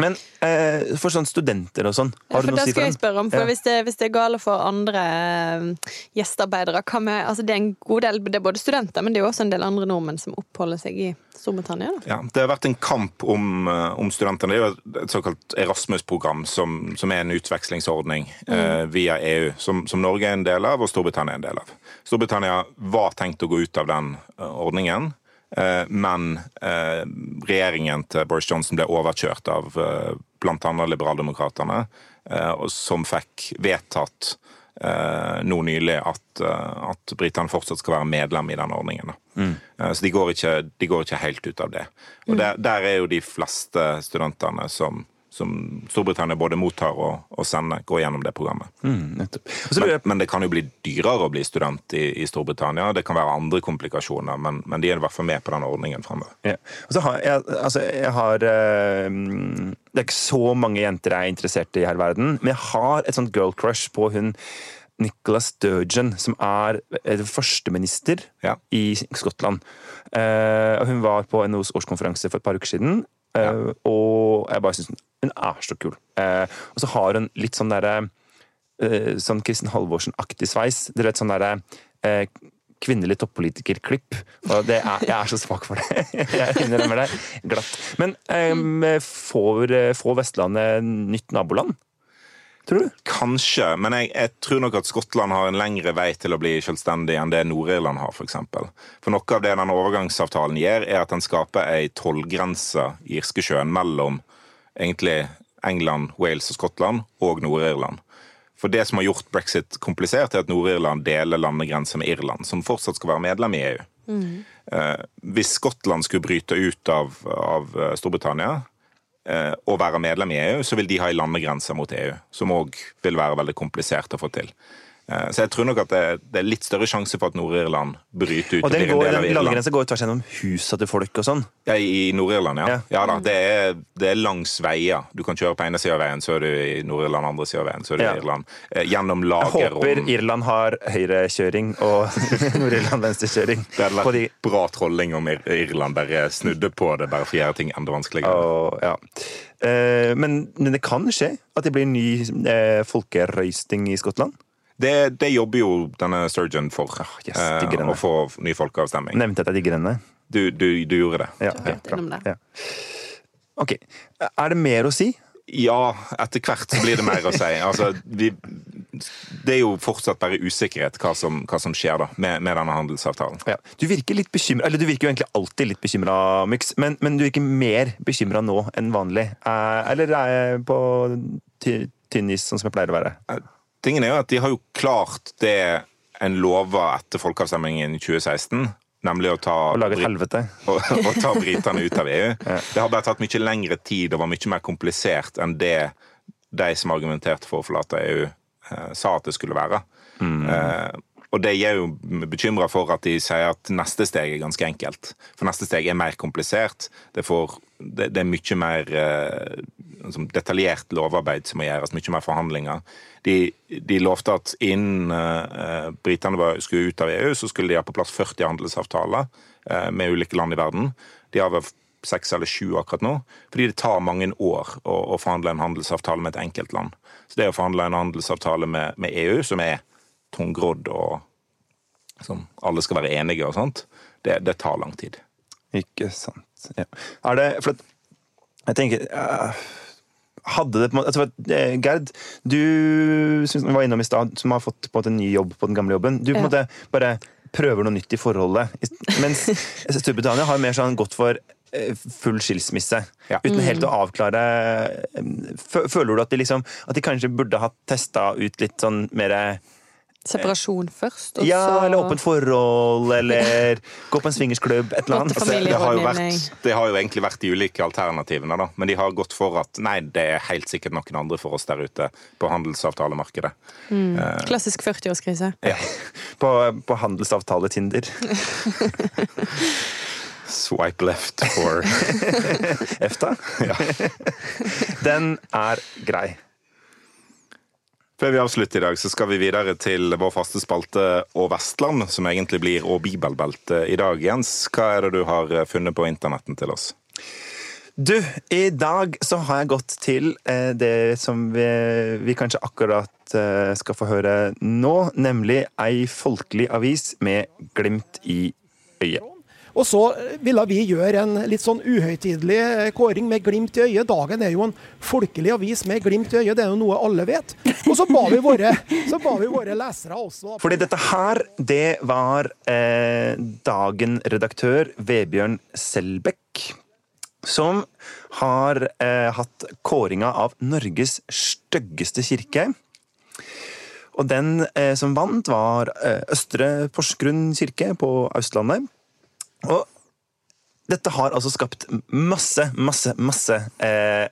Men eh, for sånn studenter og sånn, har ja, du noe å si skal for jeg dem? spørre om, for Ja. hvis, det, hvis det er gale for andre eh, gjestearbeidere med, altså Det er en god del, det er både studenter, men det er jo også en del andre nordmenn som oppholder seg i Storbritannia. Da. Ja, det har vært en kamp om, eh, om studentene. Det er jo et såkalt Erasmus-program, som, som er en utvekslingsordning eh, via EU, som, som Norge er en del av, og Storbritannia er en del av. Storbritannia var tenkt å gå ut av den eh, ordningen, eh, men eh, regjeringen til Boris Johnson ble overkjørt av eh, bl.a. liberaldemokratene, eh, som fikk vedtatt eh, nå nylig at, eh, at britene fortsatt skal være medlem i den ordningen. Eh, Så de går, ikke, de går ikke helt ut av det. Og der, der er jo de fleste studentene som, som Storbritannia både mottar og, og sender, går gjennom det programmet. Mm, Men, men det kan jo bli dyrere å bli student i, i Storbritannia. Det kan være andre komplikasjoner, men, men de er i hvert fall med på den ordningen fremover. Ja. Har jeg, altså, jeg har øh, Det er ikke så mange jenter jeg er interessert i her i verden, men jeg har et sånt girl crush på hun Nicola Sturgeon, som er eh, førsteminister Ja. i Skottland. Uh, hun var på NHOs årskonferanse for et par uker siden, eh, og jeg bare syns hun, er så kul. Uh, og så har hun litt sånn derre uh, Sånn Kristin Halvorsen-aktig sveis. Dere vet sånn derre kvinnelig toppolitikerklipp. Og det er, jeg er så svak for det. [LAUGHS] Jeg innrømmer det glatt. Men um, får, får Vestlandet nytt naboland? Tror du? Kanskje, men jeg, jeg tror nok at Skottland har en lengre vei til å bli selvstendig enn det Nord-Irland har, f.eks. For, eksempel. for noe av det denne overgangsavtalen gjør, er at den skaper ei tollgrense i Irskesjøen mellom egentlig England, Wales og Skottland og Nord-Irland. For det som har gjort brexit komplisert, er at Nord-Irland deler landegrense med Irland, som fortsatt skal være medlem i EU. Mm. hvis Skottland skulle bryte ut av, av eh, Storbritannia eh, og være medlem i EU, så vil de ha en landegrense mot EU, som òg vil være veldig komplisert å få til. Eh, Så jeg tror nok at det, det er litt større sjanse for at Nord-Irland bryter ut og, Og den, går, den Irland. landegrensa går tvers gjennom husa til folk og sånn. Ja, I Nord-Irland, ja. Ja. ja da, det er, det er langs veier. Du kan kjøre på ene sida av veien, så er du i Nord-Irland, andre sida av veien, så er du Ja. i Irland. Eh, Gjennom Jeg håper Irland har høyrekjøring og [LAUGHS] Nord-Irland venstrekjøring. Det hadde de vært bra trolling om Ir- Irland bare snudde på det, bare for å gjøre ting enda vanskeligere. Og, ja. Eh, men, men det kan skje at det blir ny eh, folkerøysting i Skottland? Det, det jobber jo denne Sturgeon for, yes, eh, å få ny folkeavstemning. Nevnte at jeg digger henne. Du, du, du gjorde det. Ja, Hørt ok, bra. innom det. Ja. Ok. Er det mer å si? Ja, etter hvert så blir det mer å si. Altså, vi, det er jo fortsatt bare usikkerhet hva som, hva som skjer da, med, med denne handelsavtalen. Ja. Du virker litt bekymra, eller du virker jo egentlig alltid litt bekymra, Myx, men, men du virker mer bekymra nå enn vanlig. Eh, eller er jeg på ty- tynn is, sånn som jeg pleier å være? Tingen er jo at De har jo klart det en lova etter folkeavstemningen i 2016, nemlig å ta Å lage et helvete? [LAUGHS] å, å ta britene ut av EU. [LAUGHS] Det har bare tatt mye lengre tid og var mye mer komplisert enn det de som argumenterte for å forlate EU, eh, sa at det skulle være. Eh, og det gjør jo bekymra for at de sier at neste steg er ganske enkelt. For neste steg er mer komplisert. Det, får, det, det er mye mer liksom detaljert lovarbeid som må gjøres, mye mer forhandlinger. De, de lovte at innen uh, britene skulle ut av EU, så skulle de ha på plass 40 handelsavtaler uh, med ulike land i verden. De har vel seks eller sju akkurat nå, fordi det tar mange år å, å forhandle en handelsavtale med et enkelt land. Så det å forhandle en handelsavtale med, med EU, som er tungrodd og som alle skal være enige og sånt, det, det tar lang tid. Ikke sant. Ja. Er det For at jeg tenker eh, Hadde det på en måte altså, eh, Gerd, du som var innom i stad, som har fått på en ny jobb på den gamle jobben. Du på en Ja. måte bare prøver noe nytt i forholdet. Mens [LAUGHS] Storbritannia har mer sånn gått for eh, full skilsmisse. Ja. Uten helt å avklare Føler du at de liksom At de kanskje burde ha testa ut litt sånn mer Separasjon først, og Ja, så eller åpent forhold, eller [LAUGHS] gå på en swingersklubb, et eller annet. Altså, det, har jo vært, det har jo egentlig vært de ulike alternativene, da. Men de har gått for at nei, det er helt sikkert noen andre for oss der ute på handelsavtalemarkedet. Klassisk 40-årskrise. Ja. [LAUGHS] På, på handelsavtale Tinder. [LAUGHS] Swipe left for EFTA. ja. Den er grei. Før vi avslutter i dag, så skal vi videre til vår faste spalte Og Vestland, som egentlig blir Og bibelbelte i dag. Jens, hva er det du har funnet på internetten til oss? Du, i dag så har jeg gått til eh, det som vi, vi kanskje akkurat eh, skal få høre nå, nemlig ei folkelig avis med glimt i øyet. Og så ville vi gjøre en litt sånn uhøytidelig eh, kåring med glimt i øyet. Dagen er jo en folkelig avis med glimt i øyet, det er jo noe alle vet. Og så ba vi våre, ba vi våre lesere også Fordi dette her, det var eh, Dagen-redaktør Vebjørn Selbekk. Som har eh, hatt kåringa av Norges styggeste kirke. Og den eh, som vant, var eh, Østre Porsgrunn kirke på Østlandet. Og dette har altså skapt masse, masse, masse eh,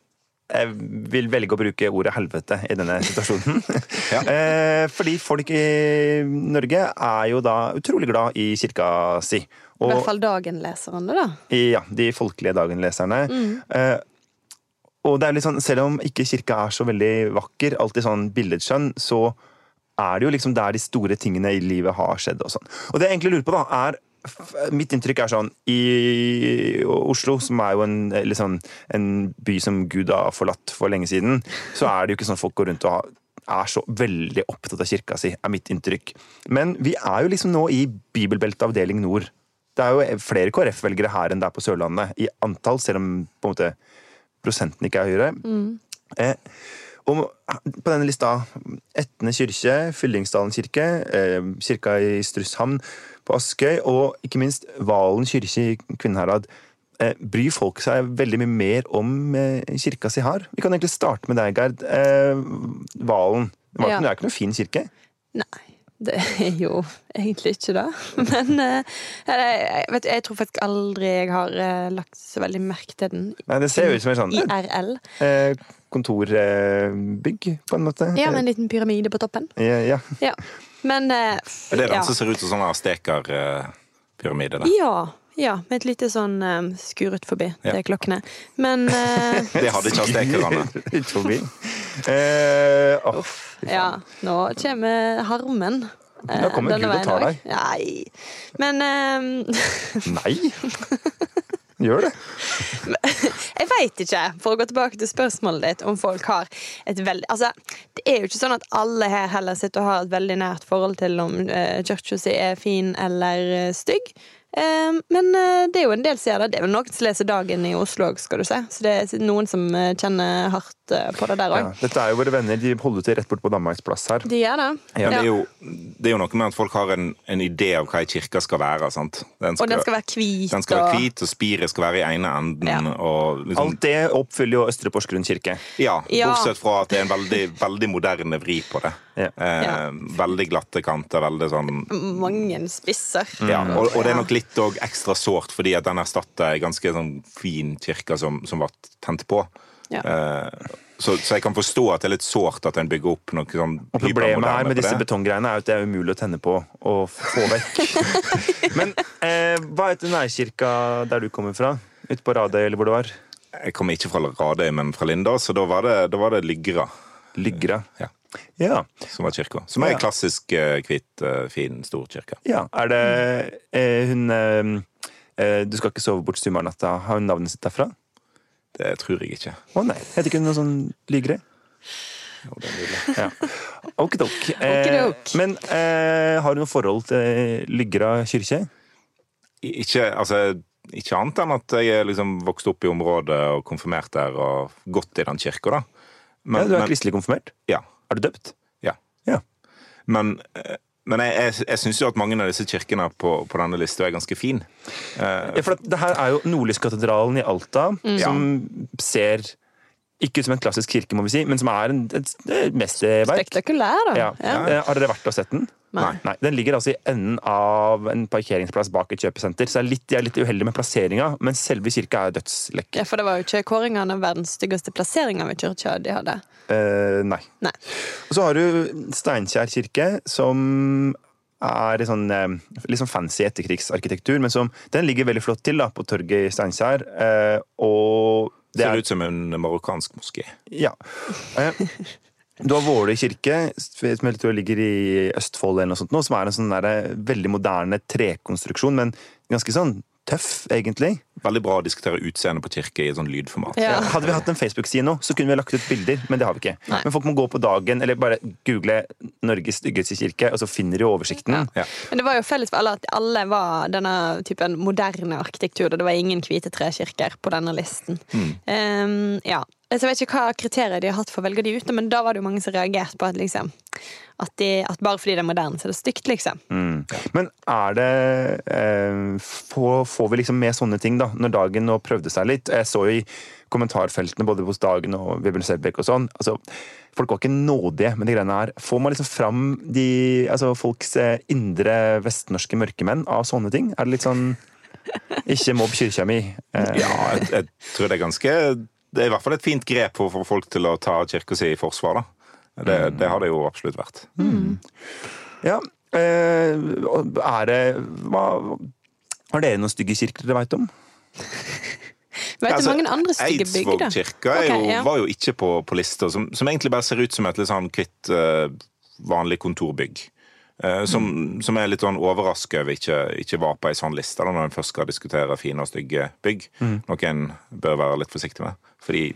jeg vil velge å bruke ordet helvete i denne situasjonen. [LAUGHS] Ja. Eh, Fordi folk i Norge er jo da utrolig glad i kirka si. I hvert fall dagen-leserne, da. ja, de folkelige dagenleserne. Eh, og det er litt sånn, selv om ikke kirka er så veldig vakker, alltid sånn billedskjønn, så er det jo liksom der de store tingene i livet har skjedd. Og sånn. Og det jeg egentlig lurer på, da, er Mitt inntrykk er sånn I Oslo, som er jo en, sånn, en by som Gud har forlatt for lenge siden, så er det jo ikke sånn folk går rundt og er så veldig opptatt av kirka si, er mitt inntrykk. Men vi er jo liksom nå i bibelbeltet avdeling nord. Det er jo flere KrF-velgere her enn det er på Sørlandet, i antall, selv om på en måte prosenten ikke er høyere. Eh, og på denne lista Etne kirke, Fyllingsdalen kirke, eh, kirka i Strusshamn på Askøy og ikke minst Valen kirke i Kvinnherad. Eh, bryr folk seg veldig mye mer om eh, kirka si her? Vi kan egentlig starte med deg, Gerd. Eh, Valen. Det, var Ja. det er ikke noen fin kirke? Nei, det er jo egentlig ikke det. [LAUGHS] Men jeg, vet, jeg tror faktisk aldri jeg har lagt så veldig merke til den Nei, Det ser jo ut som en sånn IRL. eh, kontorbygg, på en måte. Ja, med en liten pyramide på toppen. Ja, ja. Ja. Men eh, Er den ja. som ser ut som sånn Asteker-pyramide? der? Ja. Ja, med et lite sånn um, skuret forbi. Det Ja. er klokkene. Men uh, [LAUGHS] Det hadde ikke astekerne. Ut [LAUGHS] forbi. Eh, åh, ja, nå kommer harmen. eh, Da kommer denne Gud og veien tar deg. Nei. Men um, [LAUGHS] nei! Gjør det. [LAUGHS] Jeg veit ikke, for å gå tilbake til spørsmålet ditt, om folk har et veldig Altså, det er jo ikke sånn at alle her heller sitter og har et veldig nært forhold til om uh, kirka si er fin eller uh, stygg. Eh, men eh, det er jo en del som gjør Det Det er jo noen som leser Dagen i Oslo òg, skal du se. Så det er noen som eh, kjenner hardt eh, på det der Ja, dette er jo våre venner. De holder til rett bort på Danmarksplass her. De gjør det. ja, det er, jo, det er jo noe med at folk har en, en idé av hva ei kirke skal være. sant? Den Og den skal være hvit. den skal være og- hvit, og spiret skal være i ene enden. Ja. og liksom, Alt det oppfyller jo Østre Porsgrunn kirke. ja, Ja. Bortsett fra at det er en veldig, veldig moderne vri på det. Ja. Eh, Ja. Veldig glatte kanter, veldig sånn Mange spisser. ja, og, og det er nok litt og ekstra sårt, fordi at den erstatter ei ganske sånn fin kirke som, som var tent på. Ja. Eh, så, så jeg kan forstå at det er litt sårt at en bygger opp noe sånn Og Problemet her med disse betonggreiene er at det er umulig å tenne på og få vekk. [LAUGHS] Men eh, hva heter nærkirka der du kommer fra? Ute på Radøy, eller hvor det var? Jeg kommer ikke fra Radøy, men fra Linda, så da var det, da var det Lyggra Lyggra. Ja. Ja. som var kirka. Som er Ja. ei klassisk eh, hvit, eh, fin, stor kirke. ja. Er det er hun eh, eh, Du skal ikke sove bort sumarnatta. Har hun navnet sitt derfra? Det tror jeg ikke. Å nei. Heter ikke hun noe sånn Lygre? Jo, det er. [LAUGHS] Ja. Okidok. Eh, men eh, har du noe forhold til Lygra kirke? Ikke, altså, ikke annet enn at jeg liksom vokste opp i området og konfirmert der og gått i den kirka, da. ja, du er kristelig konfirmert? ja, Er du døpt? ja. Ja. Men, eh, men jeg, jeg, jeg syns jo at mange av disse kirkene på, på denne lista er ganske fin. Uh, Ja, for det her er jo Nordlyskatedralen i Alta, som ser ikke som en klassisk kirke, må vi si, men som er en, et, et mesterverk. Spektakulær, da. Ja. Ja. Har dere vært og sett den? Nei. Den ligger altså i enden av en parkeringsplass bak et kjøpesenter, så jeg er litt, jeg er litt uheldig med plasseringa, men selve kirka er dødslekk. Ja, for det var jo ikke kåringene verdens styggeste plasseringer ved kirka de hadde. Eh, nei. Nei. Og så har du Steinkjer kirke, som er litt sånn, eh, litt sånn fancy etterkrigsarkitektur, men som, den ligger veldig flott til da, på torget i Steinkjer. Eh, og det ser er ut som en marokkansk moské. Ja. Eh, Du har Våler kirke, som jeg tror ligger i Østfold, eller noe sånt, nå, som er en sånn der, veldig moderne trekonstruksjon, men ganske sånn tøff, egentlig. Veldig bra å diskutere utseendet på kirke i et sånn lydformat. Ja. [LAUGHS] Hadde vi hatt en Facebook-side nå, så kunne vi lagt ut bilder, men det har vi ikke. Nei. Men folk må gå på dagen, eller bare google 'Norges styggeste kirke', og så finner de oversikten. Ja. Men det var jo felles for alle at alle var denne typen moderne arkitektur. og Det var ingen hvite trekirker på denne listen. Um, ja. Så jeg vet ikke hva kriterier de har hatt for å velge de ut, men da var det jo mange som reagerte på at, liksom, at, de, at bare fordi det er moderne, så er det stygt, liksom. Mm. Men er det eh, får, får vi liksom med sånne ting, da, når Dagen nå prøvde seg litt? Jeg så jo i kommentarfeltene både hos Dagen og Vebjørn Selbekk og sånn. altså Folk var ikke nådige med de greiene her. Får man liksom fram de, altså folks eh, indre vestnorske mørkemenn av sånne ting? Er det litt sånn Ikke mobb kirka mi. Eh, Ja, jeg, jeg tror det er ganske det er i hvert fall et fint grep for å få folk til å ta kirka si i forsvar. da. Det, det har det jo absolutt vært. Ja. eh, er det hva, Har dere noen stygge kirker dere veit om? Vet du Altså, mange andre stygge bygg, da? Eidsvåg kirke er ja. var jo ikke på, på lista, som, som egentlig bare ser ut som et litt sånn kvitt uh, vanlig kontorbygg. Eh, som, som er litt sånn overraska over ikke, ikke var på ei sånn liste da, når en først skal diskutere fine og stygge bygg. Noe en bør være litt forsiktig med. Fordi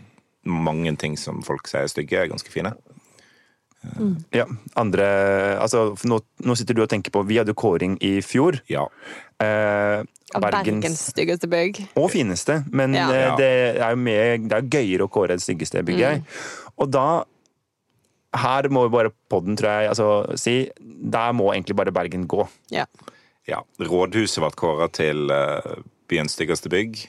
mange ting som folk sier er stygge, er ganske fine. Ja, andre Altså, nå, nå sitter du og tenker på Vi hadde jo kåring i fjor. Ja. Eh, Bergens, Bergens styggeste bygg. Og fineste, men Ja. eh, det er jo mer, det er gøyere å kåre det styggeste bygget. Og da Her må vi bare podden, tror jeg, altså, si Der må egentlig bare Bergen gå. Ja. ja. Rådhuset ble kåra til eh, byens styggeste bygg.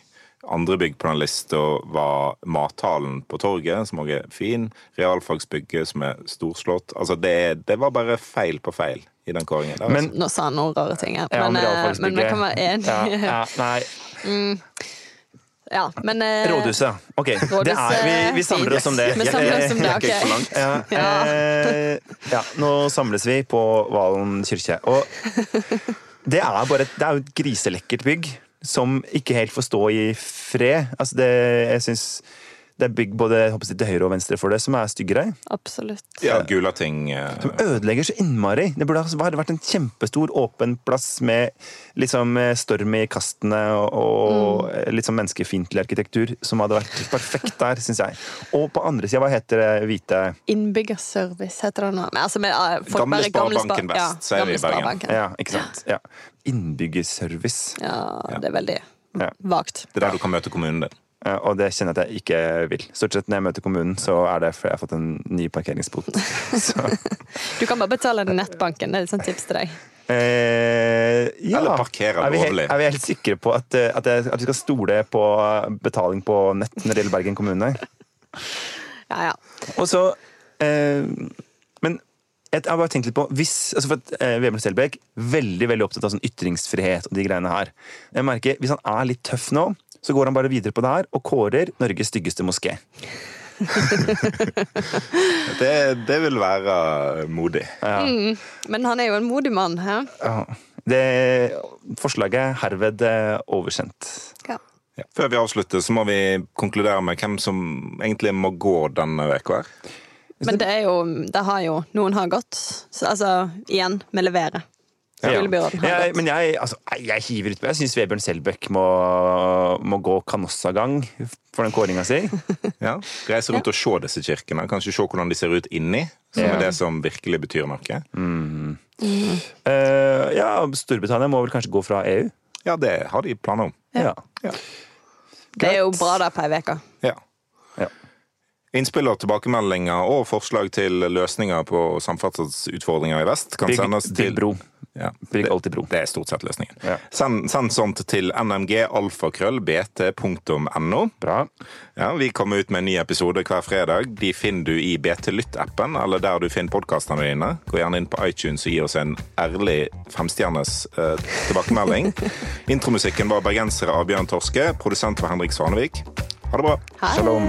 Andre bygg på den lista var Mathallen på torget, som også er fin. Realfagsbygget, som er storslått. Altså, det, det var bare feil på feil i den kåringen. der, Men- altså. Nå sa han noen rare ting her, Ja, men, om eh, realfagsbygget. men vi kan være Ja, enige. ja, nei, [LAUGHS] Ja, men eh, Rådhuset. Ok, det er, vi, vi samler oss om det. Vi samler oss om det, ok. [LAUGHS] Ja, eh, ja, nå samles vi på Valen kirke. Og det er bare et, det er jo et griselekkert bygg som ikke helt får stå i fred. Altså det, jeg synes det er bygg både håper til høyre og venstre for det, som er styggere. Absolutt. Ja, Gulating Uh... Som ødelegger så innmari. Det burde ha vært en kjempestor, åpen plass med liksom eh, storm i kastene og, og Mm. litt sånn menneskefiendtlig arkitektur, som hadde vært perfekt der, syns jeg. Og på andre sida, hva heter det hvite Innbyggerservice heter det nå. Men altså, med, eh, folk Gamle Sparebanken Spar- Vest, sier vi i Bergen. Ja, ikke sant. Ja. Innbyggerservice. Ja, det er veldig Ja. vagt. Det er der du kan møte kommunen din. Ja, Og det kjenner jeg at jeg ikke vil. Stort sett når jeg møter kommunen, så er det fordi jeg har fått en ny parkeringsbot. [LAUGHS] Du kan bare betale den nettbanken. Det er et sånt tips til deg. eh, ja. Eller parkere er vi, helt, lovlig. er vi helt sikre på at, eh, at, jeg, at vi skal stole på betaling på nett når det gjelder Bergen kommune? Ja, ja. Og så eh, Men jeg har bare tenkt litt på hvis, altså for at eh, Vebjørn Selbekk veldig veldig opptatt av sånn ytringsfrihet og de greiene her. Jeg merker, Hvis han er litt tøff nå, så går han bare videre på det her og kårer Norges styggeste moské. [LAUGHS] Det, det vil være modig. Men han er jo en modig mann. Hæ? Ja. Det forslaget er herved eh, oversendt. Ja. Ja. Før vi avslutter, så må vi konkludere med hvem som egentlig må gå denne uka her. Men det er jo Det har jo Noen har gått. Så altså, igjen, vi leverer. Har Jeg, men jeg, altså, jeg- hiver utpå. Jeg syns Vebjørn Selbekk må, må gå kanossagang for den kåringa si. [LAUGHS] Ja. Reise rundt og se disse kirkene. Kanskje se hvordan de ser ut inni, som Ja. er det som virkelig betyr noe. Eh, ja, Storbritannia må vel kanskje gå fra EU? Ja, det har de planer om. Ja. Ja. Det er jo bra der på ei uke. Ja. Ja. Innspill og tilbakemeldinger og forslag til løsninger på samferdselsutfordringer i vest kan Bygg, sendes til bygg bro. Ja, Bygg det, alltid bro. det er stort sett løsningen. Ja. Send, send sånt til nmgalfakrøllbt.no. Bra. Ja, vi kommer ut med en ny episode hver fredag. De finner du i BT Lytt-appen, eller der du finner podkastene dine. Gå gjerne inn på iTunes og gi oss en ærlig femstjernes eh, tilbakemelding. [LAUGHS] Intromusikken var bergensere av Bjørn Torske. Produsent var Henrik Svanevik. Ha det bra. Hei. Shalom.